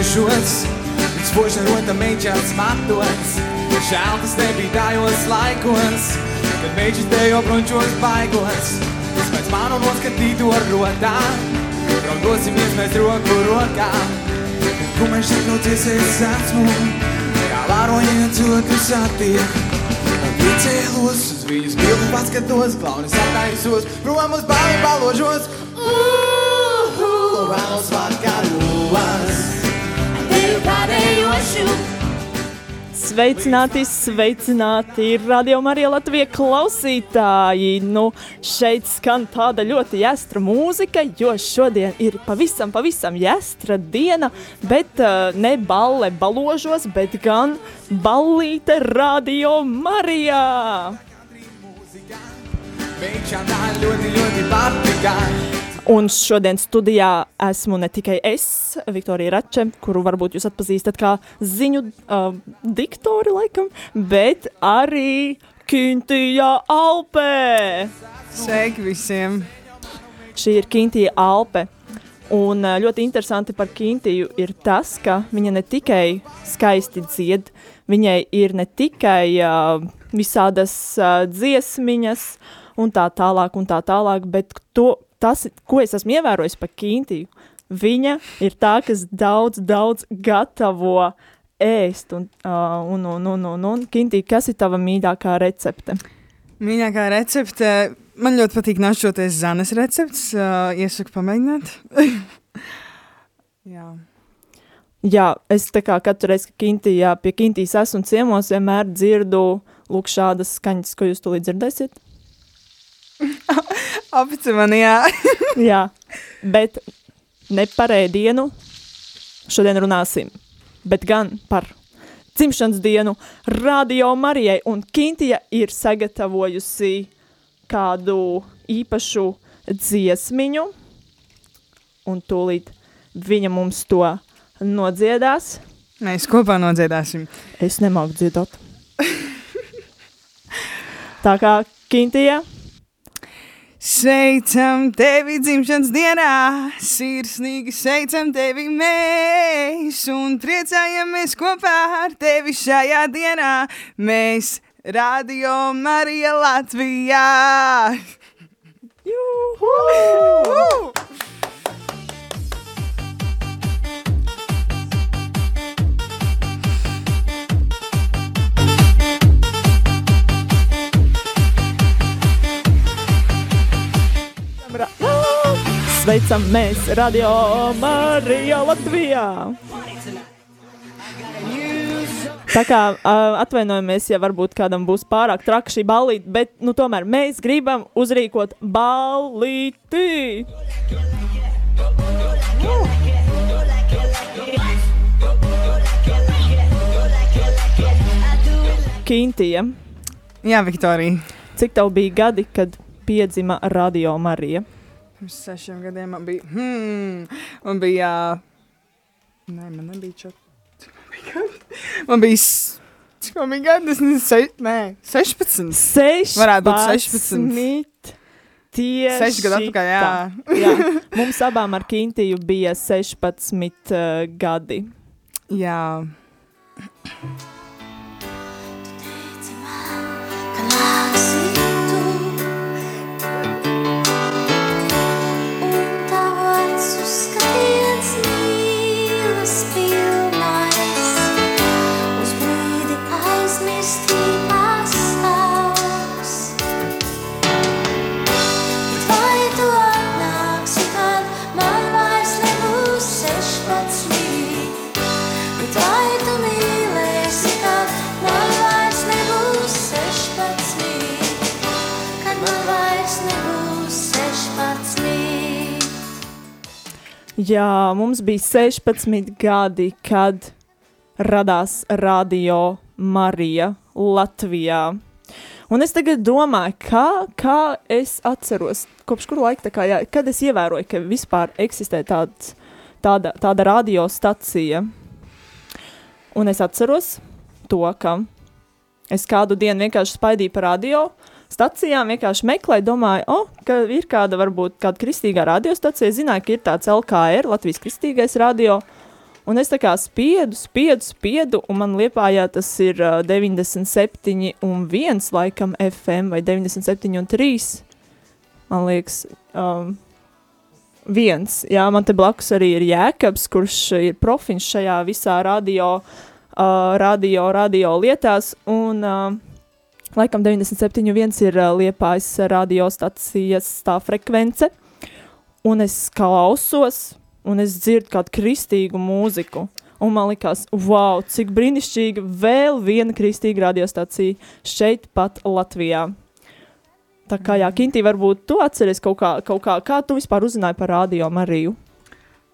atgriežos, viņš spoži rota meģels matos. Žēl tas nebija tajos laikos, kad meģis tejo brončos baigos. Tas pēc manu noskatīto rotā, raudosimies mēs roku rokā. Ko mēs šeit nociesies esmu, kā vārojiet cilvēkus attiek. Piecēlos uz viņas bildi paskatos, klaunis attaisos, prom uz bāli baložos. Uhu, vēlos vārkaļos. Sveicināti, sveicināti, radio Marija Latvija klausītāji. Nu, šeit skan tāda ļoti jāstra mūzika, jo šodien ir pavisam, pavisam jāstra diena, bet uh, ne balle baložos, bet gan ballīte radio Marijā. Mēģinām tā ļoti, ļoti patika. Un šodien studijā esmu ne tikai es, Viktorija Rače, kuru varbūt jūs atpazīstat kā ziņu uh, diktori, laikam, bet arī Kintija Alpe. Sveiki visiem! Šī ir Kintija Alpe. Un uh, ļoti interesanti par Kintiju ir tas, ka viņa ne tikai skaisti dzied, viņai ir ne tikai uh, visādas uh, dziesmiņas un tā tālāk un tā tālāk, bet to, tas, ko es esmu ievērojis par Kintiju, viņa ir tā, kas daudz, daudz gatavo ēst. Un, uh, un, un, un, un, un Kintija, kas ir tava mīļākā recepte? Mīļākā recepte. Man ļoti patīk našķoties zanes recepts. Uh, iesaku pamēģināt. Jā. Jā, es tā kā katru reizi, kad Kintijā, pie Kintijas esmu ciemos, vienmēr dzirdu lūk šādas skaņas, ko jūs tūlīt dzirdēsiet. Apci man, jā. Jā, bet ne par ēdienu šodien runāsim, bet gan par dzimšanas dienu Radio Marijai, un Kintija ir sagatavojusi kādu īpašu dziesmiņu, un tūlīt viņa mums to nodziedās. Mēs kopā nodziedāsim. Es nemāku dziedāt. Tā kā Kintija, Sveicam tevi dzimšanas dienā, sirsnīgi sveicam tevi mēs un priecājamies kopā ar tevi šajā dienā. Mēs Radio Marija Latvijā! Juhu! Sveicam mēs Radio Marija Latvijā! Tā kā uh, atvainojamies, ja varbūt kādam būs pārāk traka šī ballīte, bet nu, tomēr mēs gribam uzrīkot ballīti. Kintija, Jā, Viktorija. cik tev bija gadi, kad piedzima Radio Marija? Pirms sešiem gadiem man bija. Hmm, man bija. Nē, man nebija četri. Man bija Cik man bija gadi? Es nezinu, se, nē, 16. 16. Varētu būt 16. Tieši Seši gadi atpakaļ, jā. jā. Mums abām ar Kintiju bija 16 uh, gadi. Jā. Jā, mums bija 16 gadi, kad radās Radio Marija Latvijā. Un es tagad domāju, kā, kā es atceros, kopš kura laika, kā, jā, kad es ievēroju, ka vispār eksistē tāds, tāda, tāda radiostacija. Un es atceros to, ka es kādu dienu vienkārši spaidīju pa radio stacijām, vienkārši meklēju, domāju, oh, ka ir kāda, varbūt kāda kristīgā radiostacija. Zināju, ka ir tāds LKR, Latvijas kristīgais radio. Un es tā kā spiedu, spiedu, spiedu, un man liepājā tas ir uh, 97 un 1 laikam FM vai 97 un 3. Man liekas, um, viens. Jā, man te blakus arī ir Jēkabs, kurš ir profiņš šajā visā radio, uh, radio, radio lietās, un uh, laikam 97.1 ir uh, Liepājas radiostacijas tā frekvence, un es klausos, un es dzirdu kādu kristīgu mūziku, un man likās, wow, cik brīnišķīgi vēl viena kristīga radiostacija šeit pat Latvijā. Tā kā, jā, Kintī, varbūt tu atceries kaut kā, kaut kā, kā tu vispār uzzināji par radio Mariju?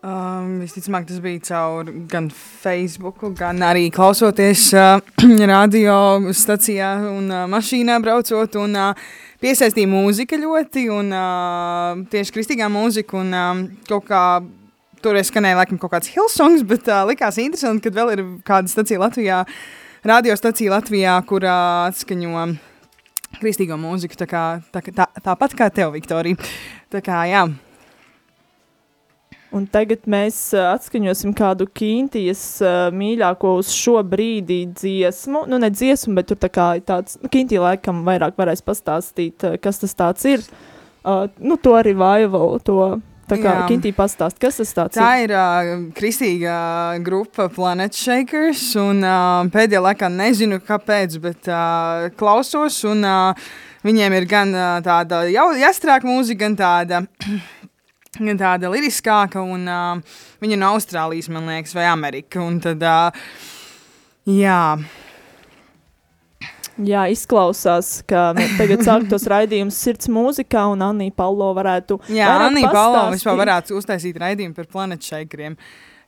Um, visticamāk, tas bija caur gan Facebook, gan arī klausoties uh, radio stacijā un uh, mašīnā braucot. Un, uh, piesaistīja mūzika ļoti, un uh, tieši kristīgā mūzika. Un, um, kaut kā toreiz skanēja laikam kaut kāds Hillsongs, bet uh, likās interesanti, ka vēl ir kāda stacija Latvijā, radiostacija Latvijā, kur uh, atskaņo kristīgo mūziku, tā kā, tā, tā, tāpat kā tev, Viktorija. Tā kā, jā. Un tagad mēs atskaņosim kādu Kintijas mīļāko uz šo brīdi dziesmu. Nu, ne dziesmu, bet tur tā kā tāds, nu, Kintija laikam vairāk varēs pastāstīt, kas tas tāds ir. Uh, nu, to arī Vaival, to tā kā. Kintija pastāst, kas tas tāds Tā ir. ir uh, kristīgā grupa Planet Shakers, un uh, pēdējā laikā nezinu, kāpēc, bet uh, klausos, un uh, viņiem ir gan uh, tāda jau jāstrāka mūzika, gan tāda, tāda liriskāka, un uh, viņi ir no Austrālijas, man liekas, vai Amerika, un tad, uh, jā, Jā, izklausās, ka mēs tagad sākam tos raidījumus sirds mūzikā, un Anī Paulo varētu jā Anī Palo vispār varētu uztaisīt raidījumu par Planet Shakeriem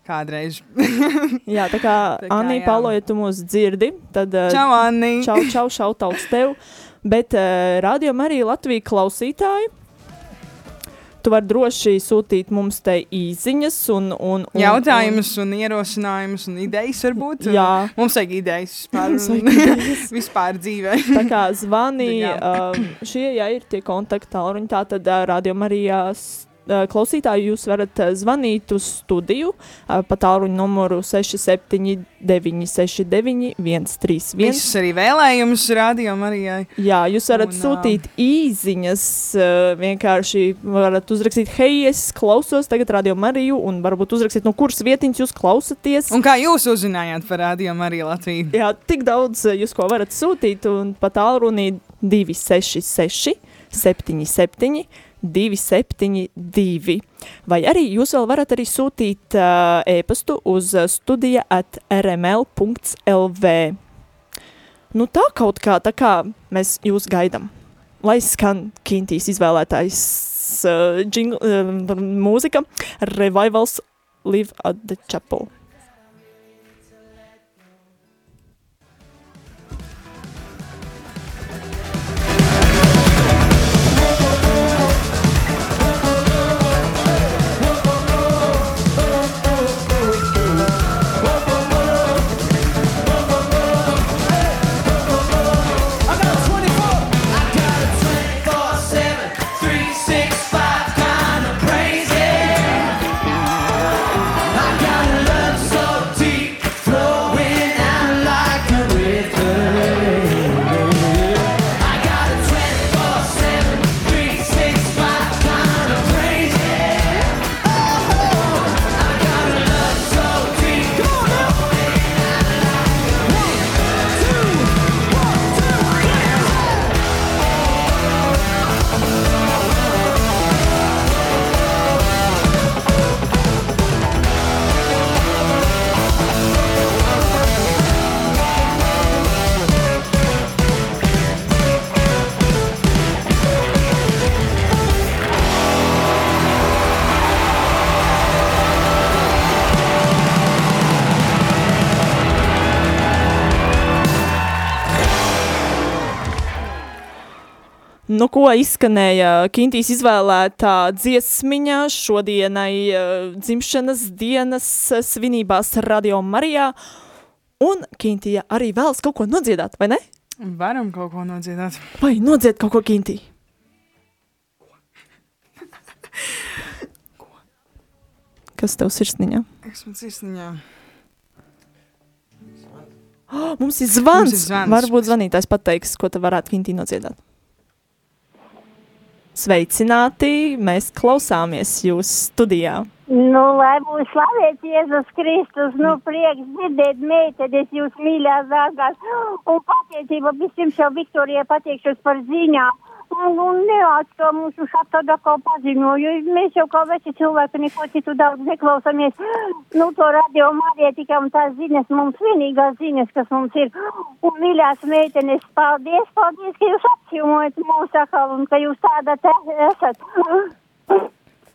kādreiz. Jā, tā kā, kā Anī jā. Paulo, ja tu mūs dzirdi, tad uh, Čau, Anī! Čau, čau, šautauts tev. Bet uh, radio arī Latvijas klausītāji. Tu vari droši sūtīt mums te īsiņas un, un, un Jautājumus, un ierosinājumus, un idejas varbūt. Un, jā, Mums vajag idejas vispār, idejas. vispār dzīvē. tā kā zvani, Jā. um, šie ja ir tie kontakti tālruņi, tā tad uh, radio Marijās uh, klausītāji jūs varat uh, zvanīt uz studiju uh, pa tālruņu numuru 679 131. Visus arī vēlējumus rādījām arī. Jā, jūs varat Un, sūtīt īsiņas, uh, vienkārši varat uzrakstīt, hei, es klausos tagad radio Mariju, un varbūt uzrakstīt, no kuras vietiņas jūs klausaties. Un kā jūs uzzinājāt par rādījumu arī Latviju? Jā, tik daudz jūs ko varat sūtīt, un pat tālrunī 266 77 272. Vai arī jūs vēl varat arī sūtīt uh, e-pastu uz studija at rml.lv. Nu tā kaut kā, tā kā mēs jūs gaidam. Lai skan Kintīs izvēlētājs uh, jingle, uh, mūzika Revivals Live at the Chapel. Nu, ko izskanēja Kintīs izvēlētā dziesmiņā šodienai uh, dzimšanas dienas uh, svinībās Radio Marijā. Un Kintija arī vēlas kaut ko nodziedāt, vai ne? Varam kaut ko nodziedāt. Vai nodzied kaut ko Kintī? Kas tev sirsniņā? Kas man sirsniņā? Oh, mums ir zvans. Mums ir zvans. Varbūt zvanītājs pateiks, ko te varētu Kintī nodziedāt. Sveicināti! Mēs klausāmies jūs studijā. Nu, lai būs slavēts Jēzus Kristus, nu, prieks dzirdēt meitenes jūs mīļās dārgās. Un pateicība visiem šo Viktorijai pateikšos par ziņām. Un, un neatskā mūsu šāda kā paziņo, jo mēs jau kā veci cilvēki neko citu daudz neklausāmies. Nu, to radio Marija tikai un tās ziņas mums vienīgās ziņas, kas mums ir. Un mīļās meitenes, paldies, paldies, ka jūs apciemojat mūsu atkal un ka jūs tāda te esat.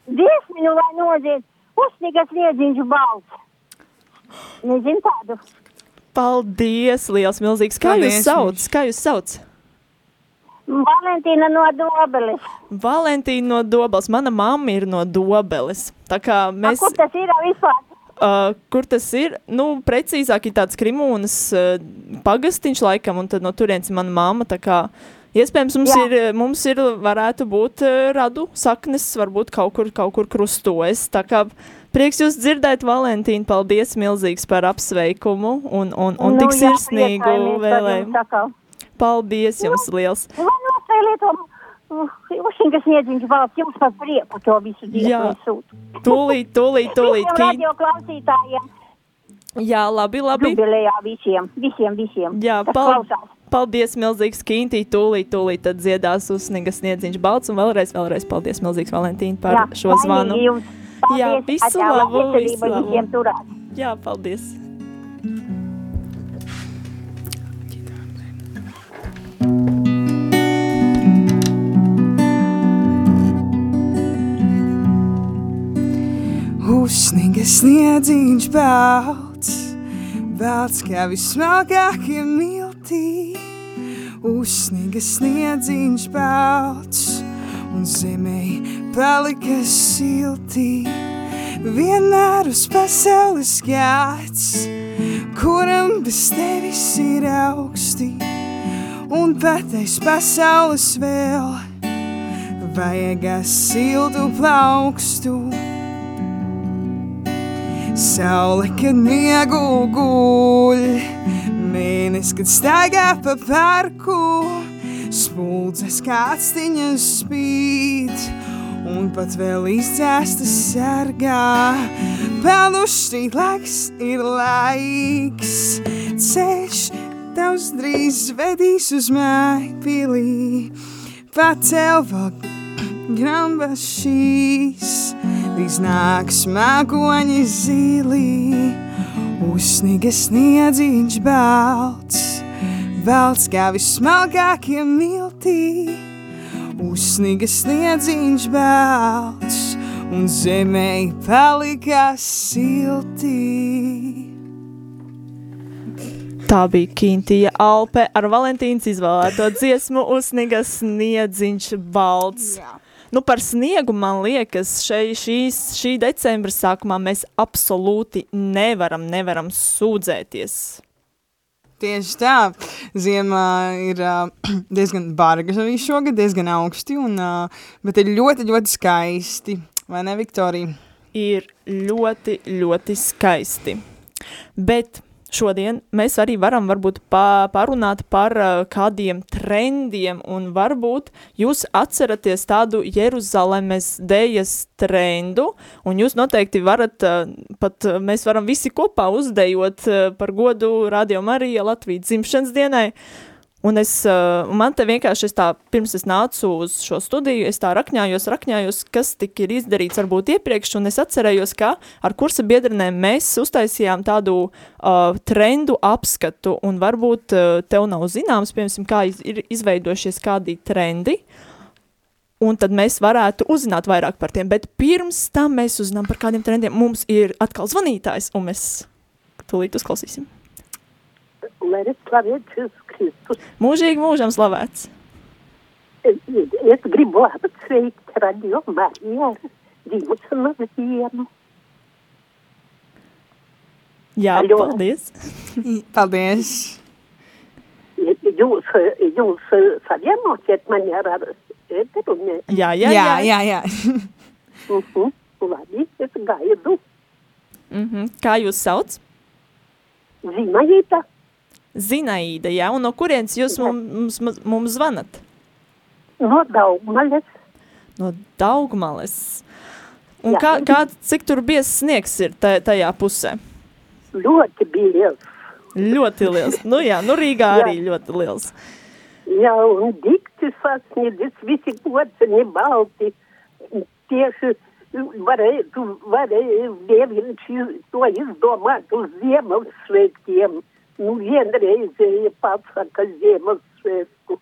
Dziesmiņu lai nodzied, uzsnigas liedziņš balts. Nezinu tādu. Paldies! Liels, milzīgs! Kā Paldies, jūs sauc? Kā jūs sauc? Valentīna no Dobeles. Valentīna no Dobeles. Mana mamma ir no Dobeles. Tā kā Mēs... mēs. Kur tas ir vispār? Uh, kur tas ir? Nu, precīzāk ir tāds krimūnas uh, pagastiņš laikam, un tad no turienes ir mana mamma. Tā kā iespējams mums Jā. ir, mums ir, varētu būt uh, radu saknes, varbūt kaut kur, kaut kur krustojas. Tā kā prieks jūs dzirdēt, Valentīna, paldies milzīgs par apsveikumu un, un, un tik sirsnīgu vēlējumu. Paldies jums liels! Lai nospēlē to uzsnigas liedziņš balts, jums par prieku to visu Jā. dziesmu sūt. Tūlīt, tūlīt, tūlīt. Visiem radio klausītājiem, Jā, labi, labi. jubilejā visiem, visiem, visiem. Jā, kas pal klausās. paldies, milzīgs Kintī, tūlīt, tūlīt tad dziedās uz snigas sniedziņš balts, un vēlreiz, vēlreiz paldies, milzīgs Valentīna par Jā, šo zvanu. jums. Jā, Paldies, visu atā, lai labu, visu labu. Jā, paldies. Uzsnigas sniedziņš balts, balts kā vismalkākie miltī. Uzsnigas sniedziņš balts, un zemē palika siltī. Vienmēr uz pasaules gads, kuram bez tevis ir augsti, un pat aiz pasaules vēl vajag siltu plaukstu. Saule, kad miegu guļ, mēnesis, kad staigā pa parku, spuldzes kāstiņas spīd, un pat vēl izdzēstas sargā. Pelnuši laiks ir laiks, ceļš tavs drīz vedīs uz māju pilī, pacēl vēl gramba šīs. Drīz nāks mākoņi zilī, uzsnigas sniedziņš balts, balts kā vismalkākie miltī. Uzsnigas sniedziņš balts, un zemē palika siltī. Tā bija Kintija Alpe ar Valentīnas izvēlēto dziesmu uzsnigas sniedziņš balts. Jā. Nu, par sniegu man liekas, šai, šīs, šī decembra sākumā mēs absolūti nevaram, nevaram sūdzēties. Tieši tā, ziemā ir uh, diezgan barga arī šogad, diezgan augsti, un, uh, bet ir ļoti, ļoti skaisti. Vai ne, Viktorija? Ir ļoti, ļoti skaisti. Bet šodien mēs arī varam varbūt pa, parunāt par uh, kādiem trendiem, un varbūt jūs atceraties tādu Jeruzalemes dējas trendu, un jūs noteikti varat, uh, pat uh, mēs varam visi kopā uzdejot uh, par godu Radio Marija Latvijas dzimšanas dienai, Un es, uh, man te vienkārši, es tā, pirms es nācu uz šo studiju, es tā rakņājos, rakņājos, kas tik ir izdarīts varbūt iepriekš, un es atcerējos, ka ar kursa biedrenēm mēs uztaisījām tādu uh, trendu apskatu, un varbūt uh, tev nav zināms, piemēram, kā iz, ir izveidojušies kādi trendi, un tad mēs varētu uzzināt vairāk par tiem, bet pirms tam mēs uzzinām par kādiem trendiem, mums ir atkal zvanītājs, un mēs tūlīt uzklausīsim. Lai ir slavēts Jēzus Kristus. Mūžīgi mūžam slavēts! Es, gribu apsveikt radio Mariju ar dzimšanas dienu. Jā, Aļo. paldies! Paldies! Jūs, jūs savienosiet mani ar ēteru? Jā, jā, jā, jā. jā. jā. Mhm. Labi, es gaidu. Mhm. Kā jūs sauc? Zinaīta, Zinaīda, jā, un no kurienes jūs mums, mums, mums zvanat? no Daugmaļas. No Daugmales. Un Jā. kā, kā, cik tur bies sniegs ir ta- tajā pusē? Ļoti biļas. Ļoti liels. Nu jā, nu Rīgā Jā. arī ļoti liels. Jā, un dikti sasniedzis, visi poceni balti. Tieši varēja, tu varēja iz- to izdomāt uz Ziemassvētkiem. Nu, vienreizēji pasaka Ziemassvētku.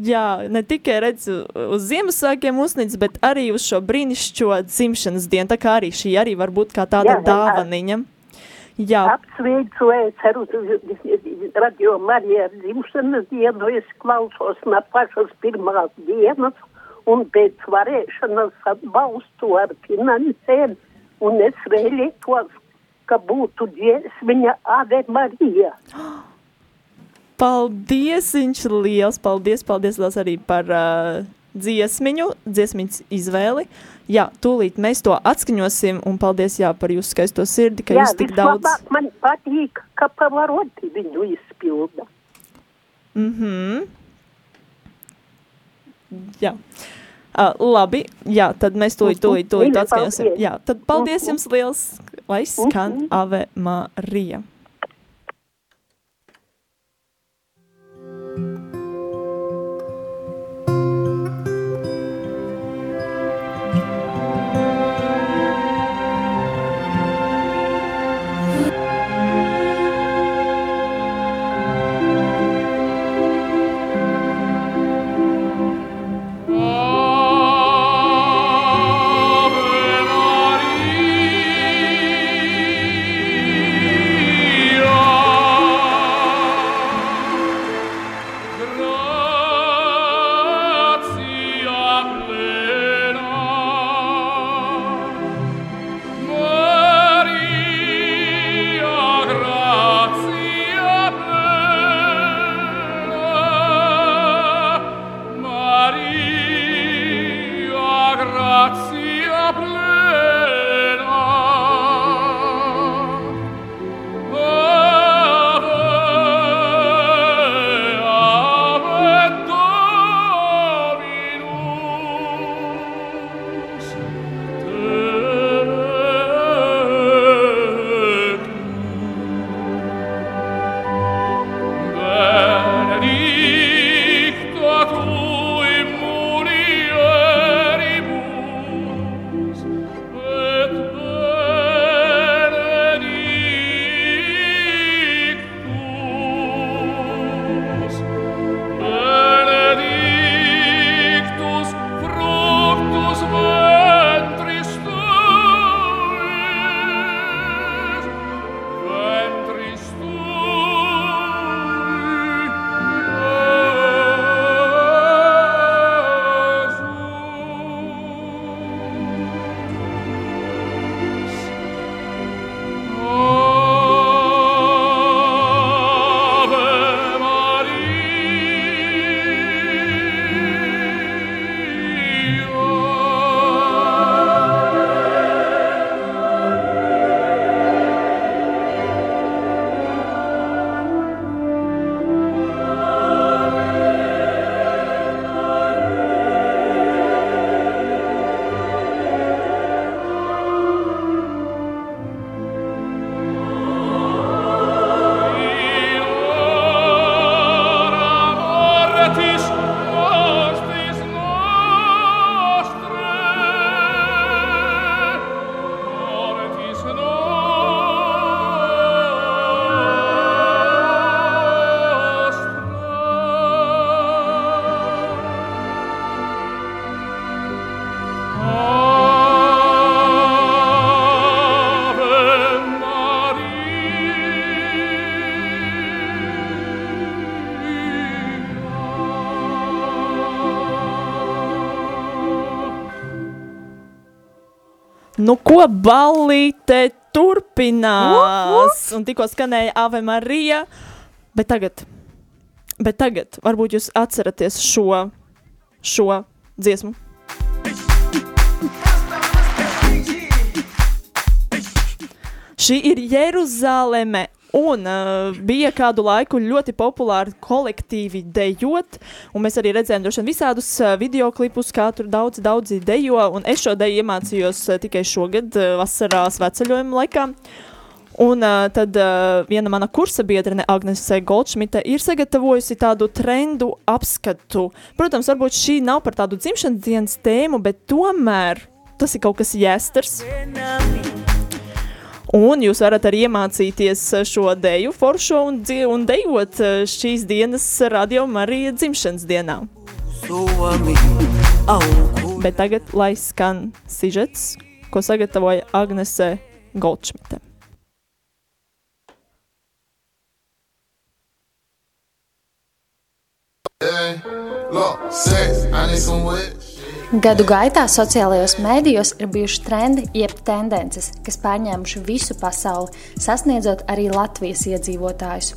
Jā, ne tikai redz uz Ziemassvētkiem uzsniedz, bet arī uz šo brīnišķo dzimšanas dienu. Tā kā arī šī arī var būt kā tāda Jā, dāvaniņa. Jā, Apsveicu es ar radio Mariju ar dzimšanas dienu. Es klausos no pašas pirmās dienas un pēc varēšanas atbalstu ar finansēm. Un es vēlētos, ka būtu dziesmiņa Ave Marija. paldies, viņš liels, paldies, paldies liels arī par uh, dziesmiņu, dziesmiņas izvēli. Jā, tūlīt mēs to atskaņosim, un paldies jā, par jūsu skaisto sirdi, ka jūs tik daudz... vislabāk man patīk, ka pavaroti viņu izpilda. Mhm. Jā. Uh, labi, jā, tad mēs tūlīt, tūlīt, tūlīt atskaņosim. Jā, tad paldies jums liels, lai skan Mhm. Ave Marija. Grazia plena Ko ballīte turpinās? Un tikko skanēja Ave Marija, bet tagad, bet tagad varbūt jūs atceraties šo, šo dziesmu. Šī ir Jeruzaleme. Un uh, bija kādu laiku ļoti populāri kolektīvi dejot, un mēs arī redzējām droši vien visādus uh, video klipus, kā tur daudz, daudzi dejo, un es šo deju iemācījos uh, tikai šogad, uh, vasarā sveceļojuma laikā. Un uh, tad uh, viena mana kursa biedrene, Agnese Goldšmita, ir sagatavojusi tādu trendu apskatu. Protams, varbūt šī nav par tādu dzimšanas dienas tēmu, bet tomēr tas ir kaut kas jāstars. Un jūs varat arī iemācīties šo deju foršo un, un dejot uh, šīs dienas radio Marija dzimšanas dienā. Bet tagad, lai skan sižets, ko sagatavoja Agnese Goldšmita. Look, sex, I need some wet. Gadu gaitā sociālajos mēdījos ir bijuši trendi, jeb tendences, kas pārņēmuši visu pasauli, sasniedzot arī Latvijas iedzīvotājus.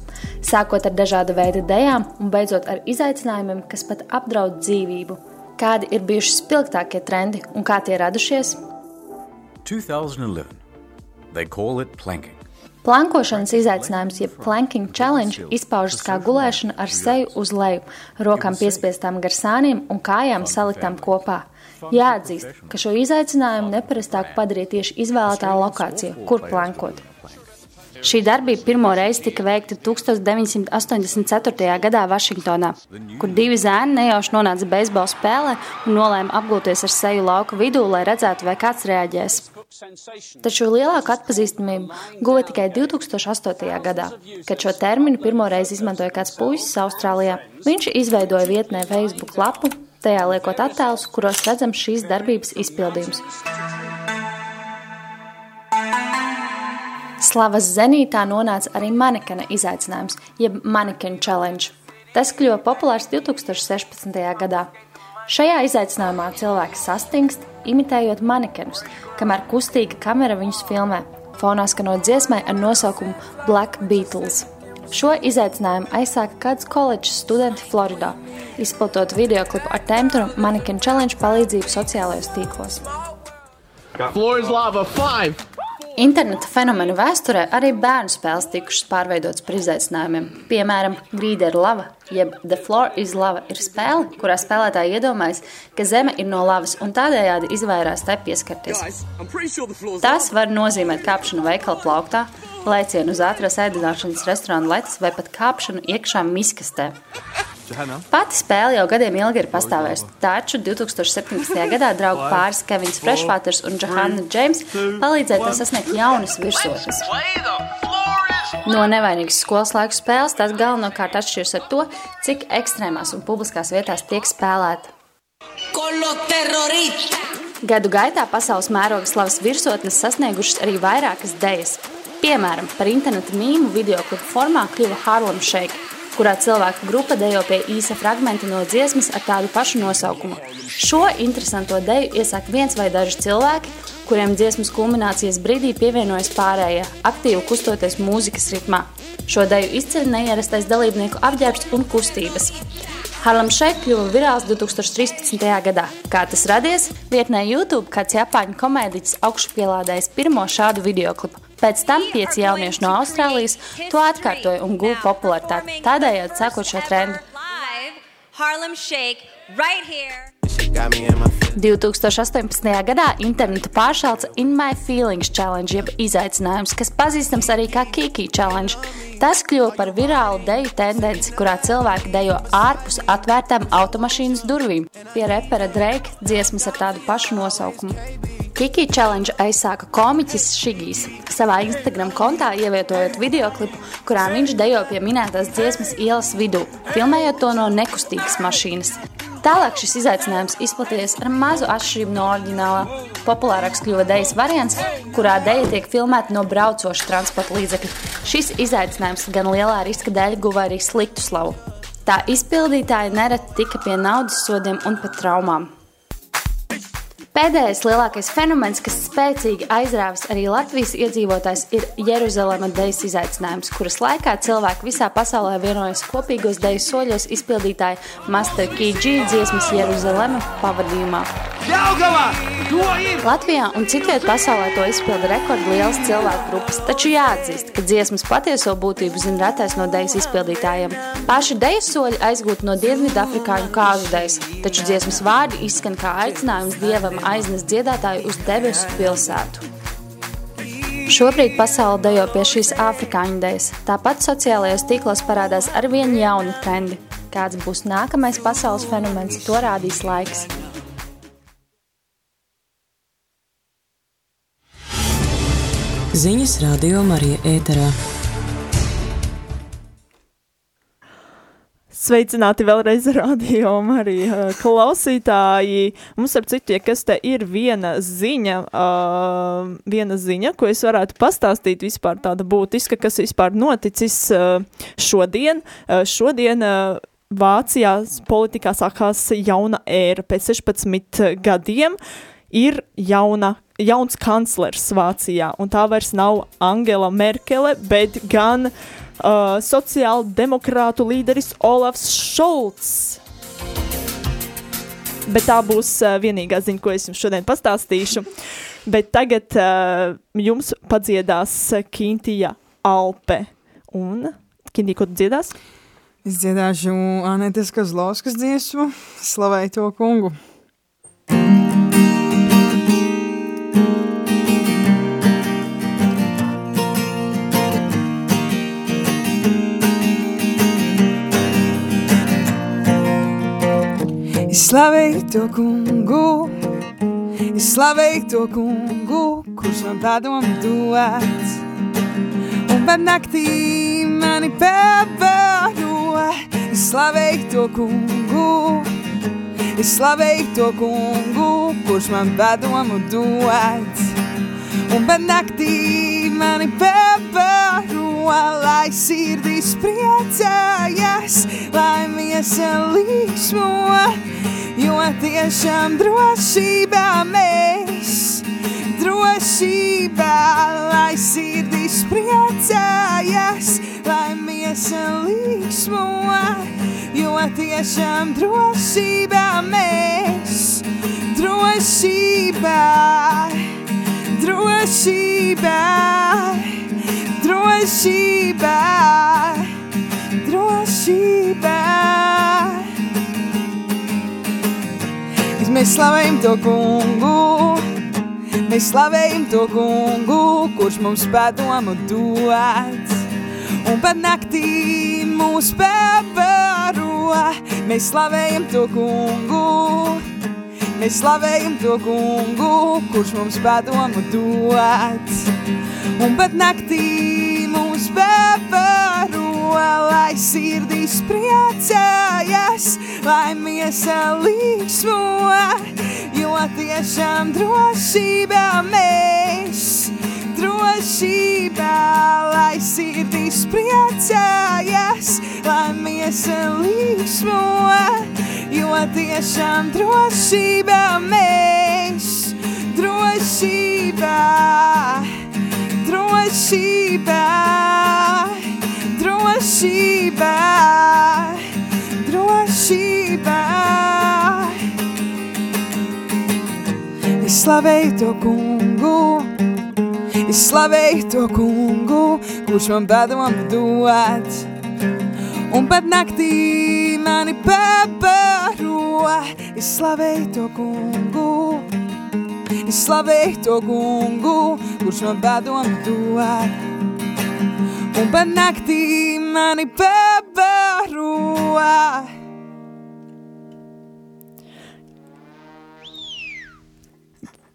Sākot ar dažāda veida dejām un beidzot ar izaicinājumiem, kas pat apdraud dzīvību. Kādi ir bijuši spilgtākie trendi un kā tie radušies? 2011. They call it planking. Plankošanas izaicinājums, jeb planking challenge, izpaužas kā gulēšana ar seju uz leju, rokām piespiestām gar sāniem un kājām saliktām kopā. Jāatzīst, ka šo izaicinājumu neparastāk padarīja tieši izvēlētā lokācija, kur plankot. Šī darbība pirmo reizi tika veikta 1984. gadā Vašingtonā, kur divi zēni nejauši nonāca beisbola spēlē un nolēma apgulties ar seju lauka vidū, lai redzētu, vai kāds reaģēs. Taču lielāku atpazīstamību guva tikai 2008. gadā, kad šo terminu pirmo reizi izmantoja kāds puisis Austrālijā. Viņš izveidoja vietnē Facebook lapu, tajā liekot attēlus, kuros redzams šīs darbības izpildījums. Slavas zenītā nonāca arī manekena izaicinājums, jeb manekena challenge. Tas kļuva populārs 2016. gadā. Šajā izaicinājumā cilvēki sastingst, imitējot manekenus, kamēr kustīga kamera viņus filmē. Fonā skanot dziesmai ar nosaukumu Black Beatles. Šo izaicinājumu aizsāka kāds koledžas studenti Floridā, izplatot videoklipu ar tēmu Mannequin Challenge palīdzību sociālajos tīklos. Floor is lava. Five. Interneta fenomenu vēsturē arī bērnu spēles tikušas pārveidotas par izaicinājumiem. Piemēram, Grīda ir lava, jeb The Floor is Lava ir spēle, kurā spēlētāji iedomājas, ka zeme ir no lavas un tādējādi izvairās tai pieskarties. Tas var nozīmēt kāpšanu veikala plauktā, lēcienu uz ātrās ēdināšanas restorāna letes vai pat kāpšanu iekšā miskastē. Pati spēle jau gadiem ilgi ir pastāvējusi, taču 2017. gadā draugu pāris Kevins Freshwaters un Johanna James palīdzēja tai sasniegt jaunas virsotnes. No nevainīgas skolas laiku spēles tas galvenokārt atšķiras ar to, cik ekstrēmās un publiskās vietās tiek spēlēta. Gadu gaitā pasaules mēroga slavas virsotnes sasniegušas arī vairākas dejas. Piemēram, par interneta mīmu video klipu formā kļuva Harlem Shake, kurā cilvēku grupa dejo pie īsa fragmenta no dziesmas ar tādu pašu nosaukumu. Šo interesanto deju iesāk viens vai daži cilvēki, kuriem dziesmas kulminācijas brīdī pievienojas pārējie, aktīvi kustoties mūzikas ritmā. Šo deju izceļ neierastais dalībnieku apģērbs un kustības. Harlem Shake kļuva virāls 2013. gadā. Kā tas radies? Vietnē YouTube kāds japāņu komēdiķis augšupielādējis pirmo šādu videoklipu. Pēc tam pieci jaunieši no Austrālijas to atkārtoja un guva popularitāti, tādējādi sākot šo trendu. Harlem Shake right here. 2018. gadā internetu pāršāca In My Feelings Challenge, jeb izaicinājums, kas pazīstams arī kā Kiki Challenge. Tas kļuva par virālu deju tendenci, kurā cilvēki dejo ārpus atvērtām automašīnas durvīm. Pie repera Drake dziesmas ar tādu pašu nosaukumu. Kiki Challenge aizsāka komiķis Šigijs savā Instagram kontā, ievietojot videoklipu, kurā viņš dejo pie minētās dziesmas ielas vidū, filmējot to no nekustīgas mašīnas. Tālāk šis izaicinājums izplatījies ar mazu atšķirību no oriģinālā. Populārāks kļuva dejas variants, kurā deja tiek filmēta no braucoša transporta līdzekļa. Šis izaicinājums gan lielā riska dēļ guva arī sliktu slavu. Tā izpildītāji nereti tika pie naudas sodiem un pat traumām. Pēdējais lielākais fenomens, kas spēcīgi aizrāvis arī Latvijas iedzīvotājs, ir Jeruzalema dejas izaicinājums, kuras laikā cilvēki visā pasaulē vienojas kopīgos dejas soļos izpildītāja Master KG dziesmas Jeruzalema pavadījumā. Ir! Latvijā un citviet pasaulē to izpilda rekordlielas cilvēku grupas, taču jāatzīst, ka dziesmas patieso būtību zina retais no dejas izpildītājiem. Paši dejas soļi aizgūti no Dienvidafrikāņu kāzu dejas, taču dziesmas vārdi izskan kā aicinājums dievam aiznest dziedātāju uz debesu pilsētu. Šobrīd pasaule dejo pie šīs afrikāņu dēļas. Tāpat sociālajos tīklos parādās arvien jauni trendi. Kāds būs nākamais pasaules fenomens, to rādīs laiks. Ziņas radio Marija ēterā. Sveicināti vēlreiz radio arī klausītāji. Mums ar citu, ja kas te ir viena ziņa, uh, viena ziņa, ko es varētu pastāstīt vispār tāda būtiska, kas vispār noticis uh, šodien. Uh, šodien uh, Vācijā politikā sākās jauna ēra pēc 16 gadiem. Ir jauna, jauns kanclers Vācijā, un tā vairs nav Angela Merkele, bet gan uh, sociāldemokrātu līderis Olafs Šolts. Bet tā būs uh, vienīgā ziņa, ko es jums šodien pastāstīšu. Bet tagad uh, jums padziedās Kintija Alpe. Un, Kintija, ko tu dziedās? Es dziedāšu Anētas Kazlauskas dziesmu, slavēju to kungu. Es slavēju to kungu, es slavēju to kungu, kurš man padomu dots. Un pat naktī mani pavaro, es slavēju to kungu, es slavēju to kungu, kurš man padomu dots. Un pat naktī mani pavaro, lai sirdis priecājas, lai miesa līksmo, jo tiešām drošībā mēs, drošībā, lai sirdis priecājas, lai miesa līksmo, jo tiešām drošībā mēs, drošībā, drošībā, drošībā, drošībā. Mēs slavējam to kungu, mēs slavējam to kungu, kurš mums padomu dod. Un pat naktī mūs pabaro, mēs slavējam to kungu. Mēs slavējam to kungu, kurš mums padomu dod. Un pat naktī lai sirdis priecājas, lai miesa līksmo, jo tiešām drošībā mēs, drošībā, lai sirdis priecājas, lai miesa līksmo, jo tiešām drošībā mēs, drošībā, drošībā, drošībā, drošībā. Es slavēju to kungu, es slavēju to kungu, kurš man padomu dod. Un pat naktī mani pabaro, es slavēju to kungu. Es slavēju to kungu, kurš man padomu dod. Un pat naktī mani pabaro.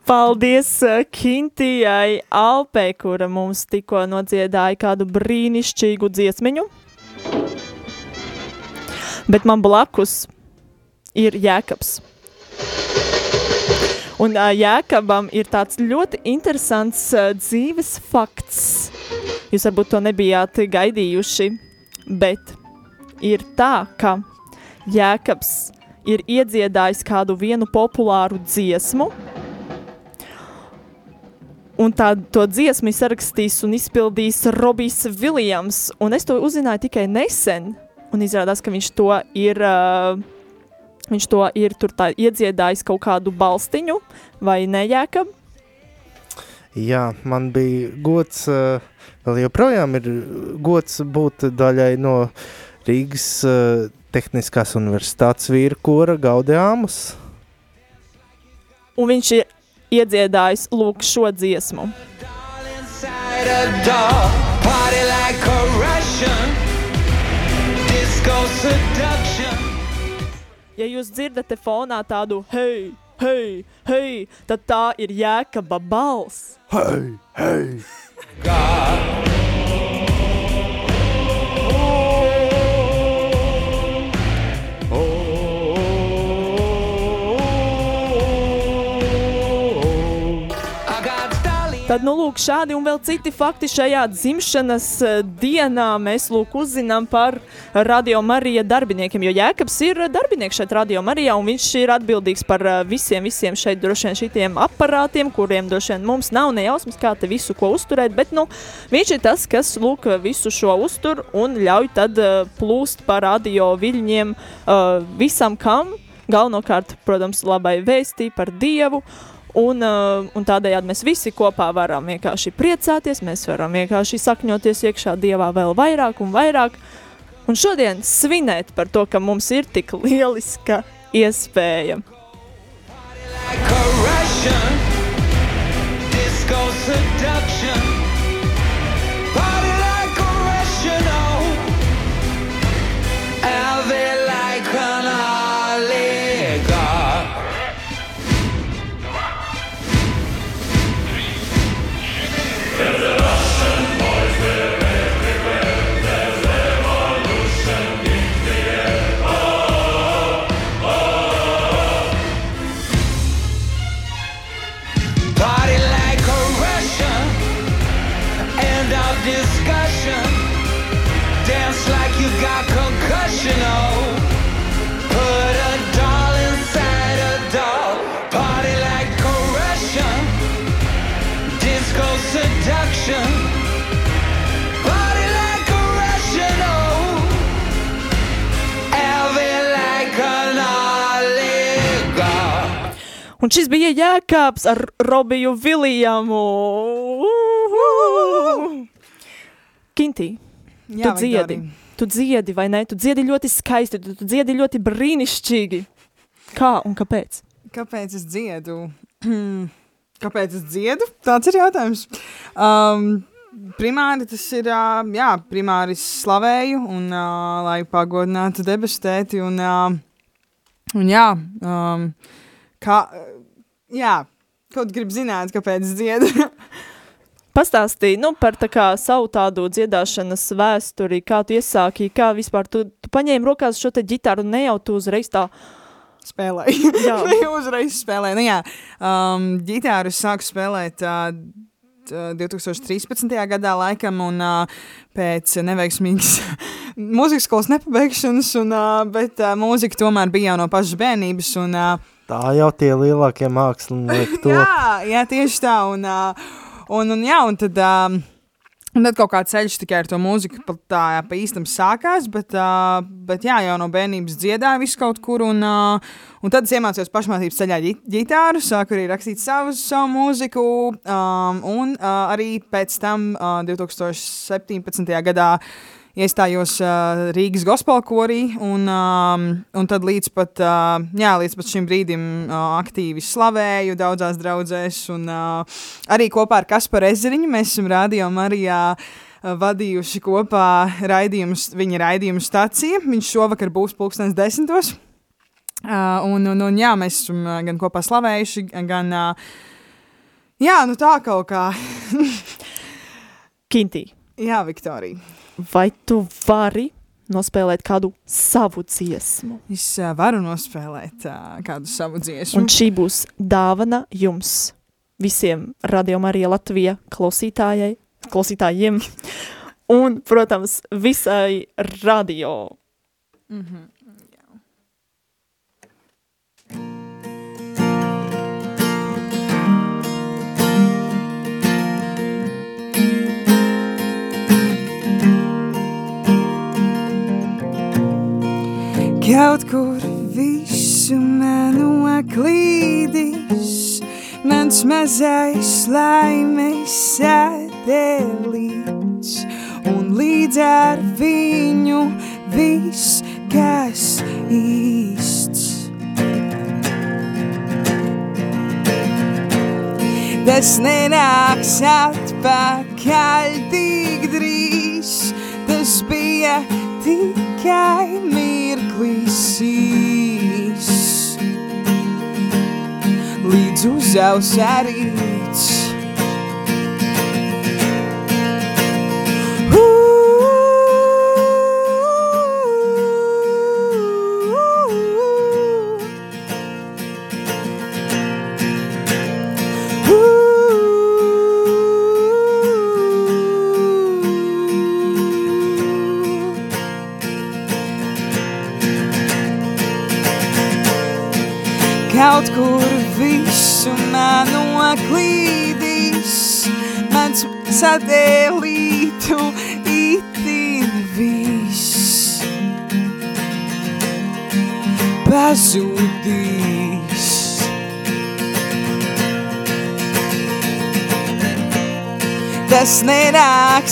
Paldies uh, Kintijai Alpē, kura mums tikko nodziedāja kādu brīnišķīgu dziesmiņu. Bet man blakus ir Jēkabs. Un uh, Jēkabam ir tāds ļoti interesants uh, dzīves fakts. Jūs varbūt to nebijāt gaidījuši, bet ir tā, ka Jēkabs ir iedziedājis kādu vienu populāru dziesmu, Un tā, to dziesmu sarakstīs un izpildīs Robijs Viljams. Es to uzzināju tikai nesen. Un izrādās, ka viņš to ir uh, Viņš to ir tā iedziedājis kaut kādu balstiņu vai nejēkab. Jā, man bija gods, uh, vēl joprojām ir gods būt daļai no Rīgas uh, Tehniskās universitātes vīra kora Gaudiāmas. Un viņš ir iedziedājis lūk šo dziesmu. Ja jūs dzirdat fonā tādu hei, hei, hei, tad tā ir jēkaba balss. Hei, hei! Tad, nu, lūk, šādi un vēl citi fakti šajā dzimšanas eh, dienā mēs, lūk, uzzinām par Radio Marija darbiniekiem, jo Jēkabs ir darbinieks šeit Radio Marijā, un viņš ir atbildīgs par eh, visiem, visiem šeit droši vien šitiem aparātiem, kuriem droši vien mums nav nejausmas, kā te visu ko uzturēt, bet, nu, viņš ir tas, kas, lūk, visu šo uztur un ļauj tad uh, plūst pa radio viļņiem visam kam, galvenokārt, protams, labai vēstī par Dievu, Un, uh, un tādējādi mēs visi kopā varam vienkārši priecāties, mēs varam vienkārši sakņoties iekšā Dievā vēl vairāk un vairāk. Un šodien svinēt par to, ka mums ir tik lieliska iespēja. Like disco seduction. Un šis bija Jēkabs ar Robiju Viljamu. Kintī, Jā, tu dziedi. Viktorija. Tu dziedi, vai ne? Tu dziedi ļoti skaisti, tu, tu dziedi ļoti brīnišķīgi. Kā un kāpēc? Kāpēc es dziedu? Kāpēc es dziedu? Tāds ir jautājums. Um, primāri tas ir, uh, jā, primāri es slavēju un uh, lai pagodinātu debesu tēti un, uh, un jā, um, kā, jā, kaut grib zināt, kāpēc es dziedu. Pastāstīja nu, par tā kā, savu tādu dziedāšanas vēsturi, kā tu iesāki, kā vispār tu, tu paņēmi rokās šo te ģitāru un ne jau tu uzreiz tā spēlēju. Jā. Uzreiz spēlēju. Nu, jā, um, ģitāru sāku spēlēt uh, t- 2013. gadā laikam un uh, pēc neveiksmīgas mūzikas skolas nepabeigšanas, un, uh, bet uh, mūzika tomēr bija jau no pašas bērnības. Un, uh, Tā jau tie lielākie mākslinieki to. jā, jā, tieši tā. Un, uh, un, un, jā, un tad, um, un tad kaut kā ceļš tikai ar to mūziku pa, tā jā, pa īstam sākās, bet, uh, bet jā, jau no bērnības dziedāju visu kaut kur. Un, uh, un tad es iemācījos pašmācības ceļā ģi- ģitāru, sāku arī rakstīt savu, savu mūziku. Um, un uh, arī pēc tam uh, 2017. gadā iestājos uh, Rīgas gospel korī, un, um, un tad līdz pat, uh, jā, līdz pat šim brīdim uh, aktīvi slavēju daudzās draudzēs, un uh, arī kopā ar Kasparu Ezeriņu mēs esam Radio Marijā uh, vadījuši kopā raidījumus, viņa raidījumu stāciju. Viņš šovakar būs pulkstens desmitos. Uh, un, un, un jā, mēs esam gan kopā slavējuši, gan, uh, jā, nu tā kaut kā. Kintī. jā, Viktorija. Vai tu vari nospēlēt kādu savu dziesmu? Es uh, varu nospēlēt uh, kādu savu dziesmu. Un šī būs dāvana jums, visiem Radio Marija Latvija klausītājai, klausītājiem un, protams, visai radio. Mm -hmm. Kaut kur visu manu klīdis, mans mazais laimes satelīts, un līdz ar viņu viss, kas īsts. Tas nenāks atpakaļ tik drīz, tas bija tikai mirklis īs. Līdz uzaus arīts. Kaut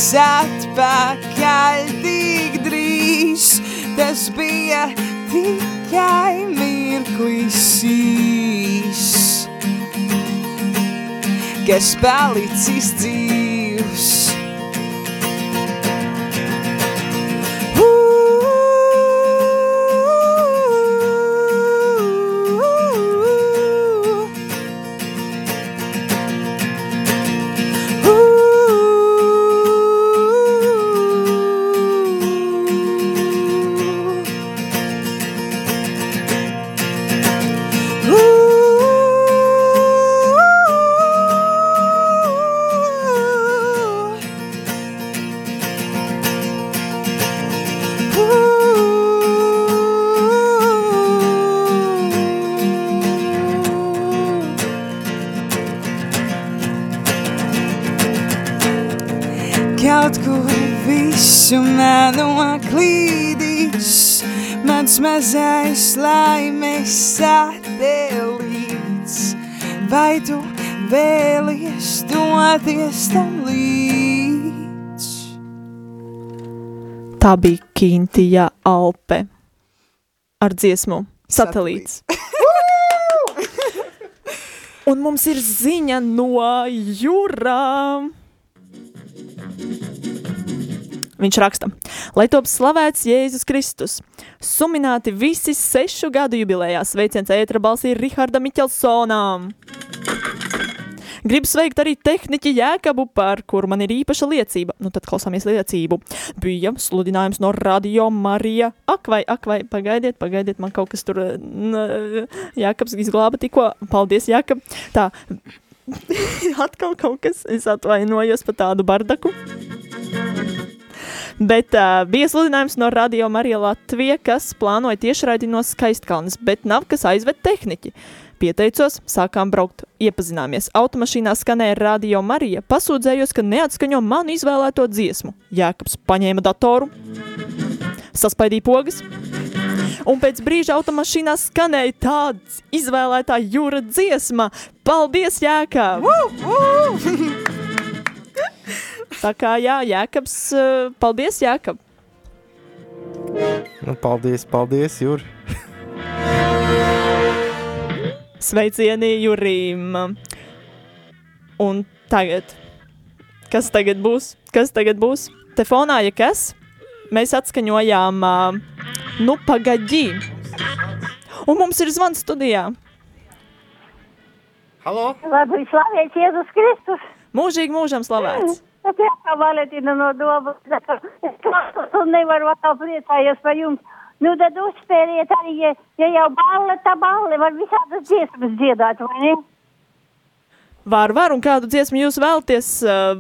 nenāks atpakaļ tik drīz, tas bija tikai mirklis īs, kas palicis dzīvs. Tā bija Kintija Alpe ar dziesmu Satelīts. Un mums ir ziņa no jūrām. Viņš raksta, lai top slavēts Jēzus Kristus. Sumināti visi sešu gadu jubilējā sveiciens ētra balsī Riharda Miķelsonām. Gribu sveikt arī tehniķi Jēkabu, par kuru man ir īpaša liecība. Nu, tad klausāmies liecību. Bija sludinājums no Radio Marija. Ak, vai, ak, vai, pagaidiet, pagaidiet, man kaut kas tur, n, Jēkabs izglāba tikko. Paldies, Jēkab. Tā, atkal kaut kas, es atvainojos par tādu bardaku. Bet uh, bija sludinājums no Radio Marija Latvija, kas plānoja tiešraidi no Skaistkalnes, bet nav kas aizved tehniķi. Pieteicos, sākām braukt, iepazināmies. Automašīnā skanēja Radio Marija, pasūdzējos, ka neatskaņo manu izvēlēto dziesmu. Jēkabs paņēma datoru, saspaidīja pogas, un pēc brīža automašīnā skanēja tāds izvēlētā jūra dziesma. Paldies, Jēkab! Tā kā jā, Jēkabs, uh, paldies, Jēkab! Nu, paldies, paldies, Jur. Sveicieni Jurim! Un tagad, kas tagad būs? Kas tagad būs? Te fonā, ja kas? Mēs atskaņojām, uh, nu, pagaģī. Un mums ir zvans studijā. Halo? Labi, slavēts Jēzus Kristus. Mūžīgi mūžam slavēts. Es jau kā Valentīna no domas. Es klausos un nevaru atkal priecājies par jums. Nu, tad uzspēriet arī, ja, ja jau balle, tā balle var visādas dziesmas dziedāt, vai ne? Var, var, un kādu dziesmu jūs vēlties? Uh,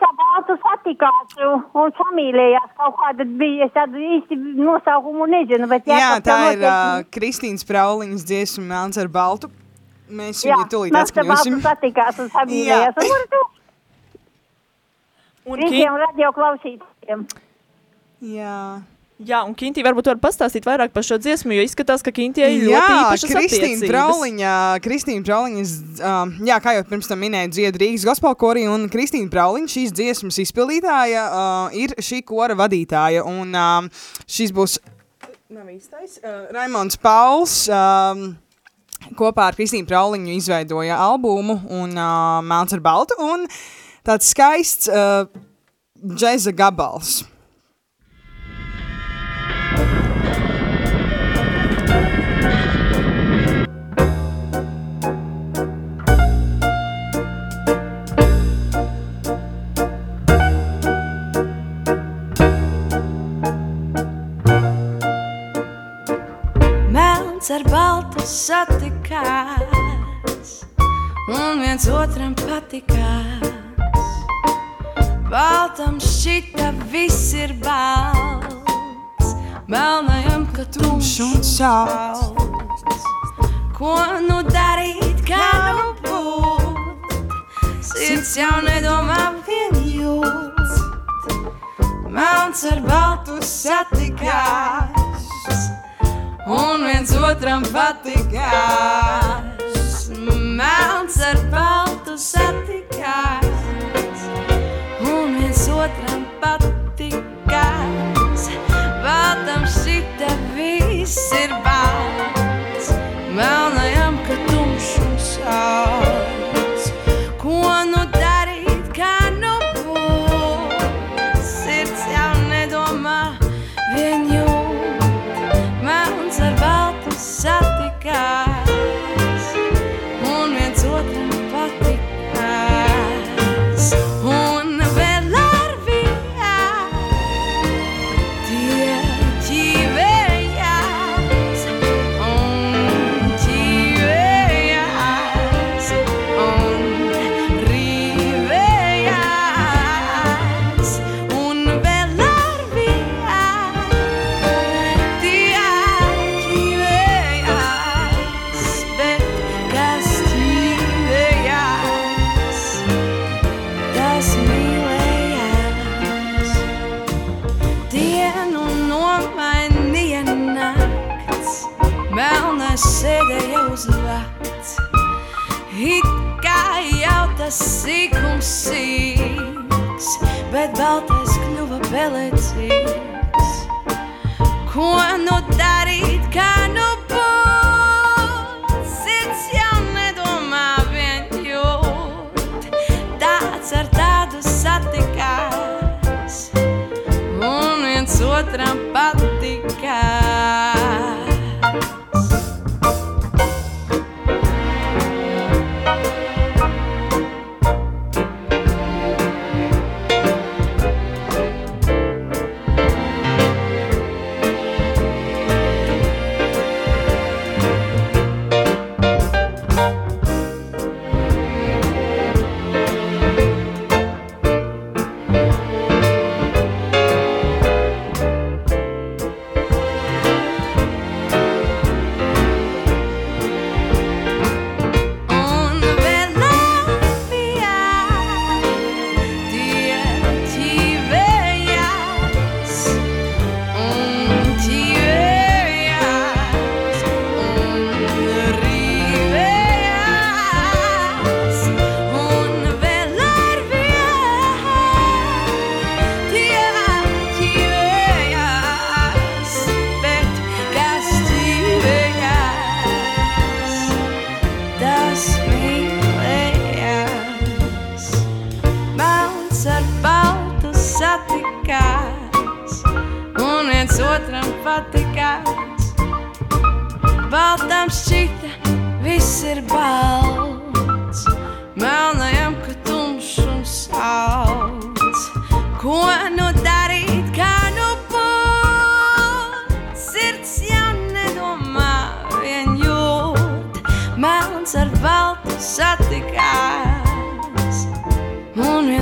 tā baltu satikās un, un samīlējās kaut kāda bija, es tādu īsti nosaukumu nezinu, bet Jā, Jākab tā ir uh, Kristīnas Prauliņas dziesma Melns ar baltu. Mēs Jā, viņu tūlīt man tā baltu atskaņosim. satikās un samīlējās. Un, var tu? Un Visiem radio klausītājiem. Jā. Jā, un Kintī varbūt var pastāstīt vairāk par šo dziesmu, jo izskatās, ka Kintī ir ļoti Jā, īpašas Kristīna. Brauliņa, Kristīna Brauliņa, um, jā, kā jau pirms tam minēju, dzied Rīgas gospel korī, un Kristīna Brauliņa, šīs dziesmas izpildītāja, uh, ir šī kora vadītāja, un um, šis būs, nav īstais, uh, Raimons Pauls, um, kopā ar Kristīnu Brauliņu izveidoja albumu, un uh, Melns ar baltu, un tāds skaists uh, džeza gabals. Melns ar baltu satikās, un viens otram patikās. Baltam šķita viss ir balts, melnajam, ka tumšs un salds. Ko nu darīt, kā nu būt? Sirds jau nedomā vien jūt. Melns ar baltu satikās, un viens otram patikās. Melns ar baltu satikās, un viens otram patikās.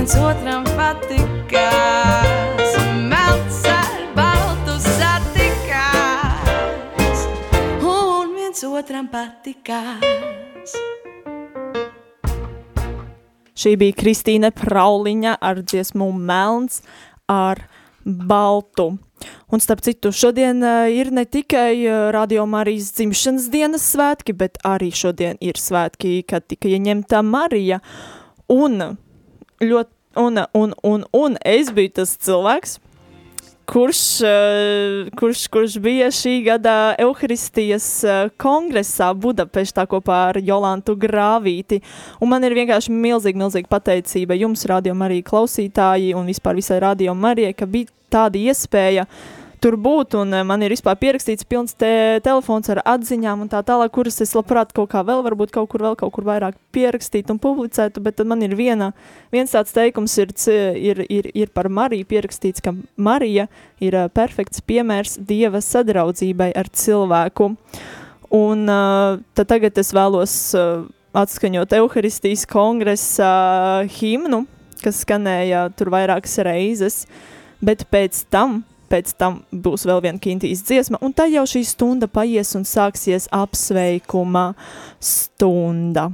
Viens otram patikās. Melns ar baltu satikās, un viens otram patikās. Šī bija Kristīne Prauliņa ar dziesmu Melns ar baltu. Un starp citu, šodien uh, ir ne tikai uh, Radio Marijas dzimšanas dienas svētki, bet arī šodien ir svētki, kad tika ieņemta Marija. Un, ļoti, un, un, un, un es biju tas cilvēks, kurš, uh, kurš, kurš bija šī gada Euharistijas uh, kongresā Budapeštā kopā ar Jolantu Grāvīti. Un man ir vienkārši milzīgi, milzīgi pateicība jums, Radio Marija klausītāji un vispār visai Radio Marijai, ka bija tāda iespēja tur būt, un eh, man ir vispār pierakstīts pilns te telefons ar atziņām un tā tālāk, kuras es labprāt kaut kā vēl, varbūt kaut kur vēl kaut kur vairāk pierakstītu un publicētu, bet tad man ir viena, viens tāds teikums ir, ir, ir, ir par Mariju pierakstīts, ka Marija ir uh, perfekts piemērs Dieva sadraudzībai ar cilvēku. Un uh, tad tagad es vēlos atskaņot Euharistijas kongresa himnu, kas skanēja tur vairākas reizes, bet pēc tam pēc tam būs vēl viena kintīs dziesma, un tad jau šī stunda paies un sāksies apsveikuma stunda.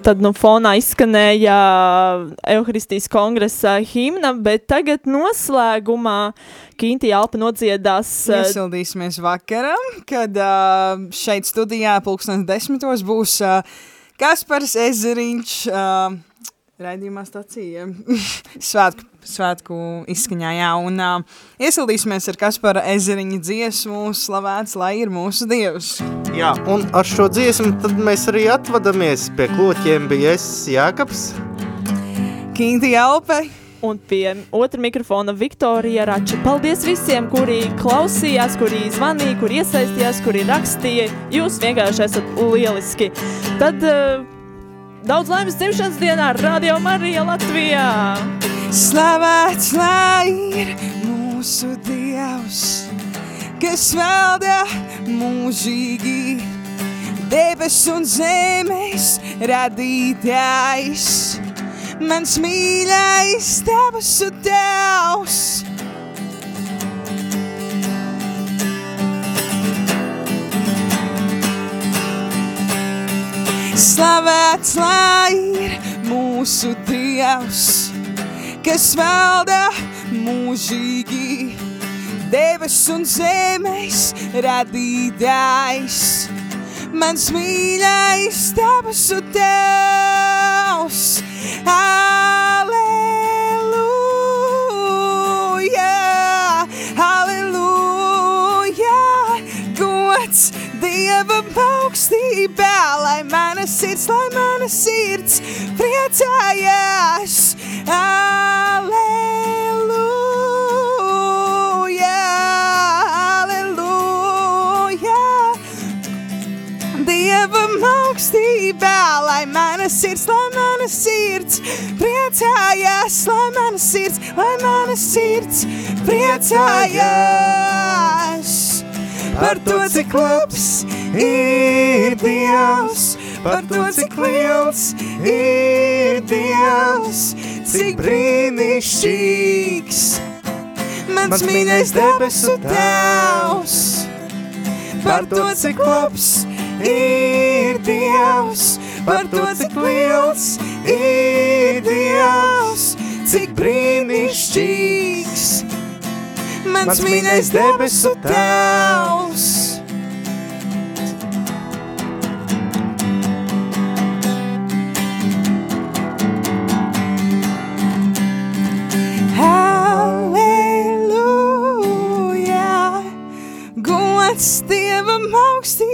Tad nu fonā izskanēja Euharistijas kongresa himna, bet tagad noslēgumā Kinti Alpa nodziedās uh, Iesildīsimies vakaram, kad uh, šeit studijā pulkstens desmitos būs uh, Kaspars Ezeriņš, raidījumā stacija, svētku, svētku izskaņā, jā, un uh, iesildīsimies ar Kaspara Ezeriņa dziesmu, slavēts, lai ir mūsu Dievs. Jā, un ar šo dziesmu tad mēs arī atvadamies. Pie kloķiem bija es, Jākaps. Kinti Alpe. Un pie otra mikrofona Viktorija Rača. Paldies visiem, kuri klausījās, kuri zvanīja, kuri iesaistījās, kuri rakstīja. Jūs vienkārši esat lieliski. Tad uh, daudz laimes dzimšanas dienā Radio Marija Latvijā! Slavēts, lai ir mūsu Dievs, kas valda mūžīgi, debes un zemes radītājs, mans mīļais debesu Tēvs. Slavēts, lai ir mūsu Dievs, kas valda mūžīgi, debes un zemes radītājs, mans mīļais debesu Tēvs. Halleluja, augstībā, lai mana sirds, lai mana sirds priecājās. Aleluja, aleluja. Dievam augstībā, lai mana sirds, lai mana sirds priecājas, lai mana sirds, lai mana sirds priecājas. Par to, cik labs ir Dievs, par to, cik liels ir Dievs, cik brīnišķīgs. Mans mīļais debesu Tēvs, par to, cik labs ir Dievs, par to, cik liels ir Dievs, cik brīnišķīgs. Mans mīļais debesu Tēvs.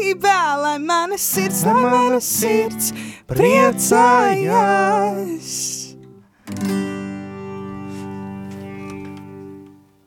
Augstībā, lai mana sirds, lai mana sirds priecājas.